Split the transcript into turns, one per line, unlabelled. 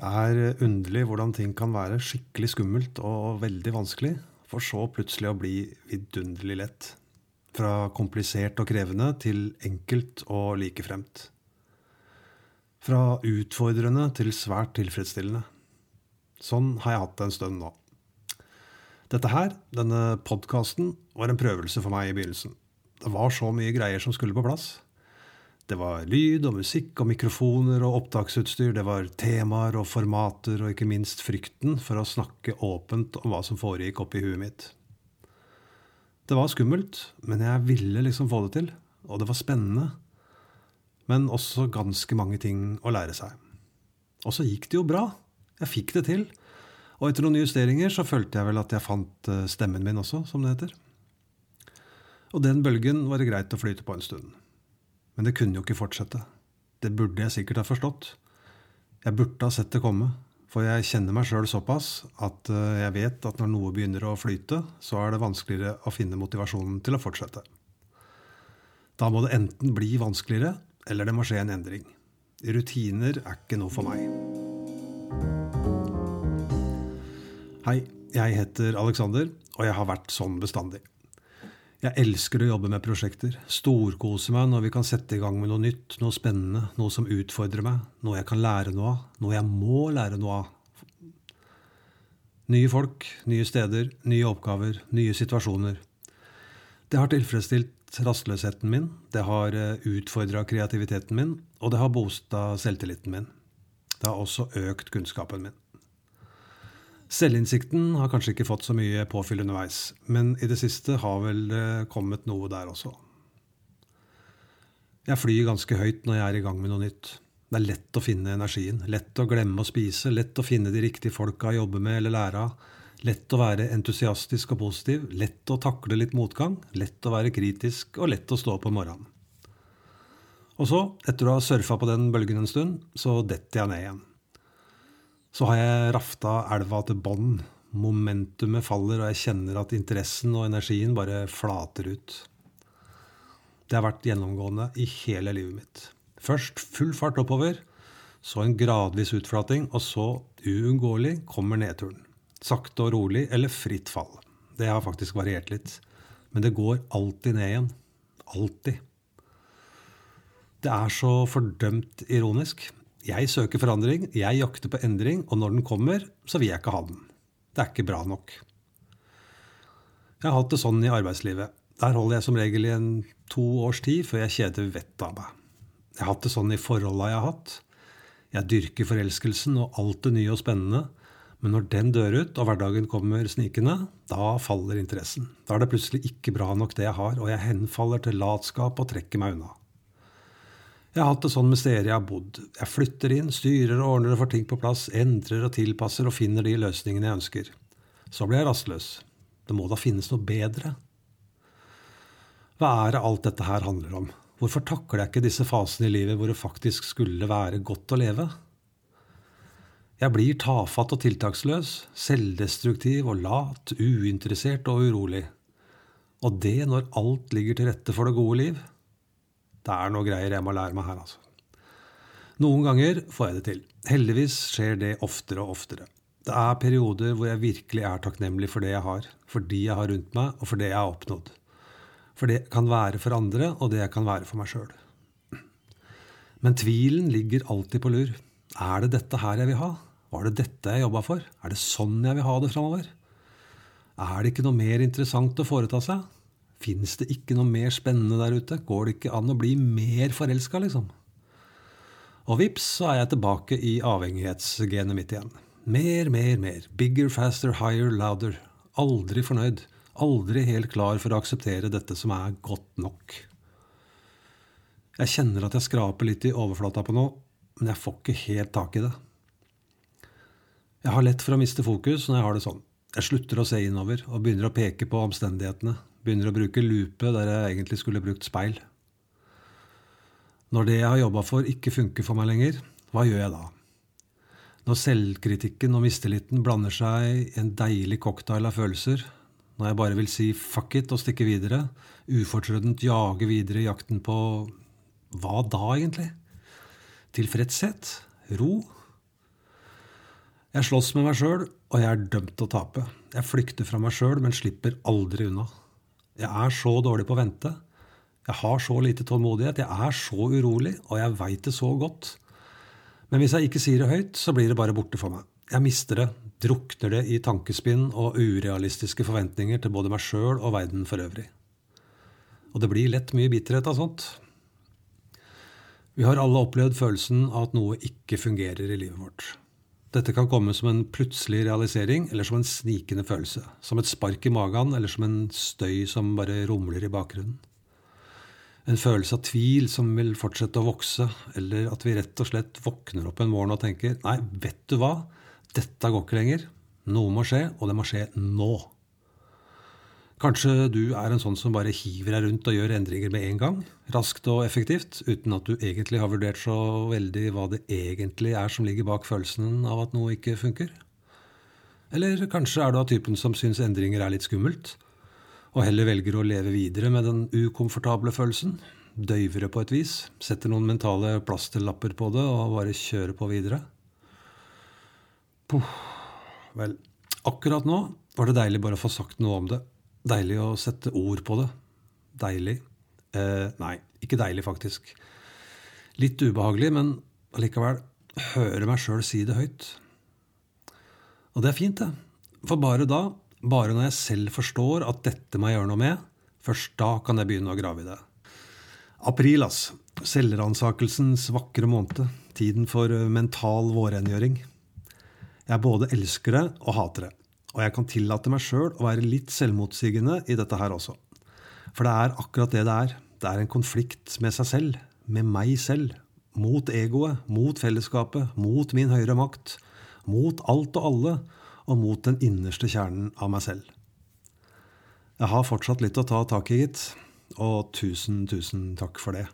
Er underlig hvordan ting kan være skikkelig skummelt og veldig vanskelig, for så plutselig å bli vidunderlig lett. Fra komplisert og krevende til enkelt og likefremt. Fra utfordrende til svært tilfredsstillende. Sånn har jeg hatt det en stund nå. Dette her, denne podkasten, var en prøvelse for meg i begynnelsen. Det var så mye greier som skulle på plass. Det var lyd og musikk og mikrofoner og opptaksutstyr, det var temaer og formater og ikke minst frykten for å snakke åpent om hva som foregikk oppi huet mitt. Det var skummelt, men jeg ville liksom få det til, og det var spennende. Men også ganske mange ting å lære seg. Og så gikk det jo bra. Jeg fikk det til. Og etter noen justeringer så følte jeg vel at jeg fant eh, stemmen min også, som det heter. Og den bølgen var det greit å flyte på en stund. Men det kunne jo ikke fortsette. Det burde jeg sikkert ha forstått. Jeg burde ha sett det komme, for jeg kjenner meg sjøl såpass at eh, jeg vet at når noe begynner å flyte, så er det vanskeligere å finne motivasjonen til å fortsette. Da må det enten bli vanskeligere, eller det må skje en endring. Rutiner er ikke noe for meg. Hei, jeg heter Alexander, og jeg har vært sånn bestandig. Jeg elsker å jobbe med prosjekter. Storkose meg når vi kan sette i gang med noe nytt, noe spennende, noe som utfordrer meg, noe jeg kan lære noe av, noe jeg må lære noe av. Nye folk, nye steder, nye oppgaver, nye situasjoner. Det har tilfredsstilt rastløsheten min, det har eh, utfordra kreativiteten min, og det har bosta selvtilliten min. Det har også økt kunnskapen min. Selvinnsikten har kanskje ikke fått så mye påfyll underveis, men i det siste har vel det kommet noe der også. Jeg flyr ganske høyt når jeg er i gang med noe nytt. Det er lett å finne energien, lett å glemme å spise, lett å finne de riktige folka å jobbe med eller lære av. Lett å være entusiastisk og positiv, lett å takle litt motgang, lett å være kritisk og lett å stå opp om morgenen. Og så, etter å ha surfa på den bølgen en stund, så detter jeg ned igjen. Så har jeg rafta elva til bånn. Momentumet faller, og jeg kjenner at interessen og energien bare flater ut. Det har vært gjennomgående i hele livet mitt. Først full fart oppover, så en gradvis utflating, og så uunngåelig kommer nedturen. Sakte og rolig eller fritt fall. Det har faktisk variert litt. Men det går alltid ned igjen. Alltid. Det er så fordømt ironisk. Jeg søker forandring, jeg jakter på endring, og når den kommer, så vil jeg ikke ha den. Det er ikke bra nok. Jeg har hatt det sånn i arbeidslivet. Der holder jeg som regel i en to års tid før jeg kjeder vettet av meg. Jeg har hatt det sånn i forholda jeg har hatt. Jeg dyrker forelskelsen og alt det nye og spennende. Men når den dør ut, og hverdagen kommer snikende, da faller interessen. Da er det plutselig ikke bra nok det jeg har, og jeg henfaller til latskap og trekker meg unna. Jeg har hatt det sånn med steder jeg har bodd. Jeg flytter inn, styrer og ordner og får ting på plass, endrer og tilpasser og finner de løsningene jeg ønsker. Så blir jeg rastløs. Det må da finnes noe bedre? Hva er det alt dette her handler om? Hvorfor takler jeg ikke disse fasene i livet hvor det faktisk skulle være godt å leve? Jeg blir tafatt og tiltaksløs, selvdestruktiv og lat, uinteressert og urolig. Og det når alt ligger til rette for det gode liv? Det er noe greier jeg må lære meg her, altså. Noen ganger får jeg det til. Heldigvis skjer det oftere og oftere. Det er perioder hvor jeg virkelig er takknemlig for det jeg har, for de jeg har rundt meg, og for det jeg har oppnådd. For det kan være for andre, og det kan være for meg sjøl. Men tvilen ligger alltid på lur. Er det dette her jeg vil ha? Var det dette jeg jobba for? Er det sånn jeg vil ha det framover? Er det ikke noe mer interessant å foreta seg? Fins det ikke noe mer spennende der ute? Går det ikke an å bli mer forelska, liksom? Og vips, så er jeg tilbake i avhengighetsgenet mitt igjen. Mer, mer, mer. Bigger, faster, higher, louder. Aldri fornøyd. Aldri helt klar for å akseptere dette som er godt nok. Jeg kjenner at jeg skraper litt i overflata på noe, men jeg får ikke helt tak i det. Jeg har lett for å miste fokus når jeg har det sånn. Jeg slutter å se innover og begynner å peke på omstendighetene, Begynner å bruke lupe der jeg egentlig skulle brukt speil. Når det jeg har jobba for, ikke funker for meg lenger, hva gjør jeg da? Når selvkritikken og mistilliten blander seg i en deilig cocktail av følelser, når jeg bare vil si fuck it og stikke videre, ufortrødent jage videre i jakten på hva da, egentlig? Tilfredshet? Ro? Jeg slåss med meg sjøl, og jeg er dømt til å tape. Jeg flykter fra meg sjøl, men slipper aldri unna. Jeg er så dårlig på å vente. Jeg har så lite tålmodighet. Jeg er så urolig, og jeg veit det så godt. Men hvis jeg ikke sier det høyt, så blir det bare borte for meg. Jeg mister det, drukner det i tankespinn og urealistiske forventninger til både meg sjøl og verden for øvrig. Og det blir lett mye bitterhet av sånt. Vi har alle opplevd følelsen av at noe ikke fungerer i livet vårt. Dette kan komme som en plutselig realisering eller som en snikende følelse. Som et spark i magen eller som en støy som bare rumler i bakgrunnen. En følelse av tvil som vil fortsette å vokse, eller at vi rett og slett våkner opp en morgen og tenker nei, vet du hva, dette går ikke lenger. Noe må skje, og det må skje nå. Kanskje du er en sånn som bare hiver deg rundt og gjør endringer med en gang, raskt og effektivt, uten at du egentlig har vurdert så veldig hva det egentlig er som ligger bak følelsen av at noe ikke funker? Eller kanskje er du av typen som syns endringer er litt skummelt, og heller velger å leve videre med den ukomfortable følelsen, døyver det på et vis, setter noen mentale plasterlapper på det og bare kjører på videre? Puh. Vel, akkurat nå var det deilig bare å få sagt noe om det. Deilig å sette ord på det. Deilig. Eh, nei, ikke deilig, faktisk. Litt ubehagelig, men allikevel høre meg sjøl si det høyt. Og det er fint, det. For bare da, bare når jeg selv forstår at dette må jeg gjøre noe med, først da kan jeg begynne å grave i det. April, ass. Selvransakelsens vakre måned. Tiden for mental vårrengjøring. Jeg både elsker det og hater det. Og jeg kan tillate meg sjøl å være litt selvmotsigende i dette her også. For det er akkurat det det er. Det er en konflikt med seg selv, med meg selv. Mot egoet, mot fellesskapet, mot min høyere makt. Mot alt og alle, og mot den innerste kjernen av meg selv. Jeg har fortsatt litt å ta tak i, gitt. Og tusen, tusen takk for det.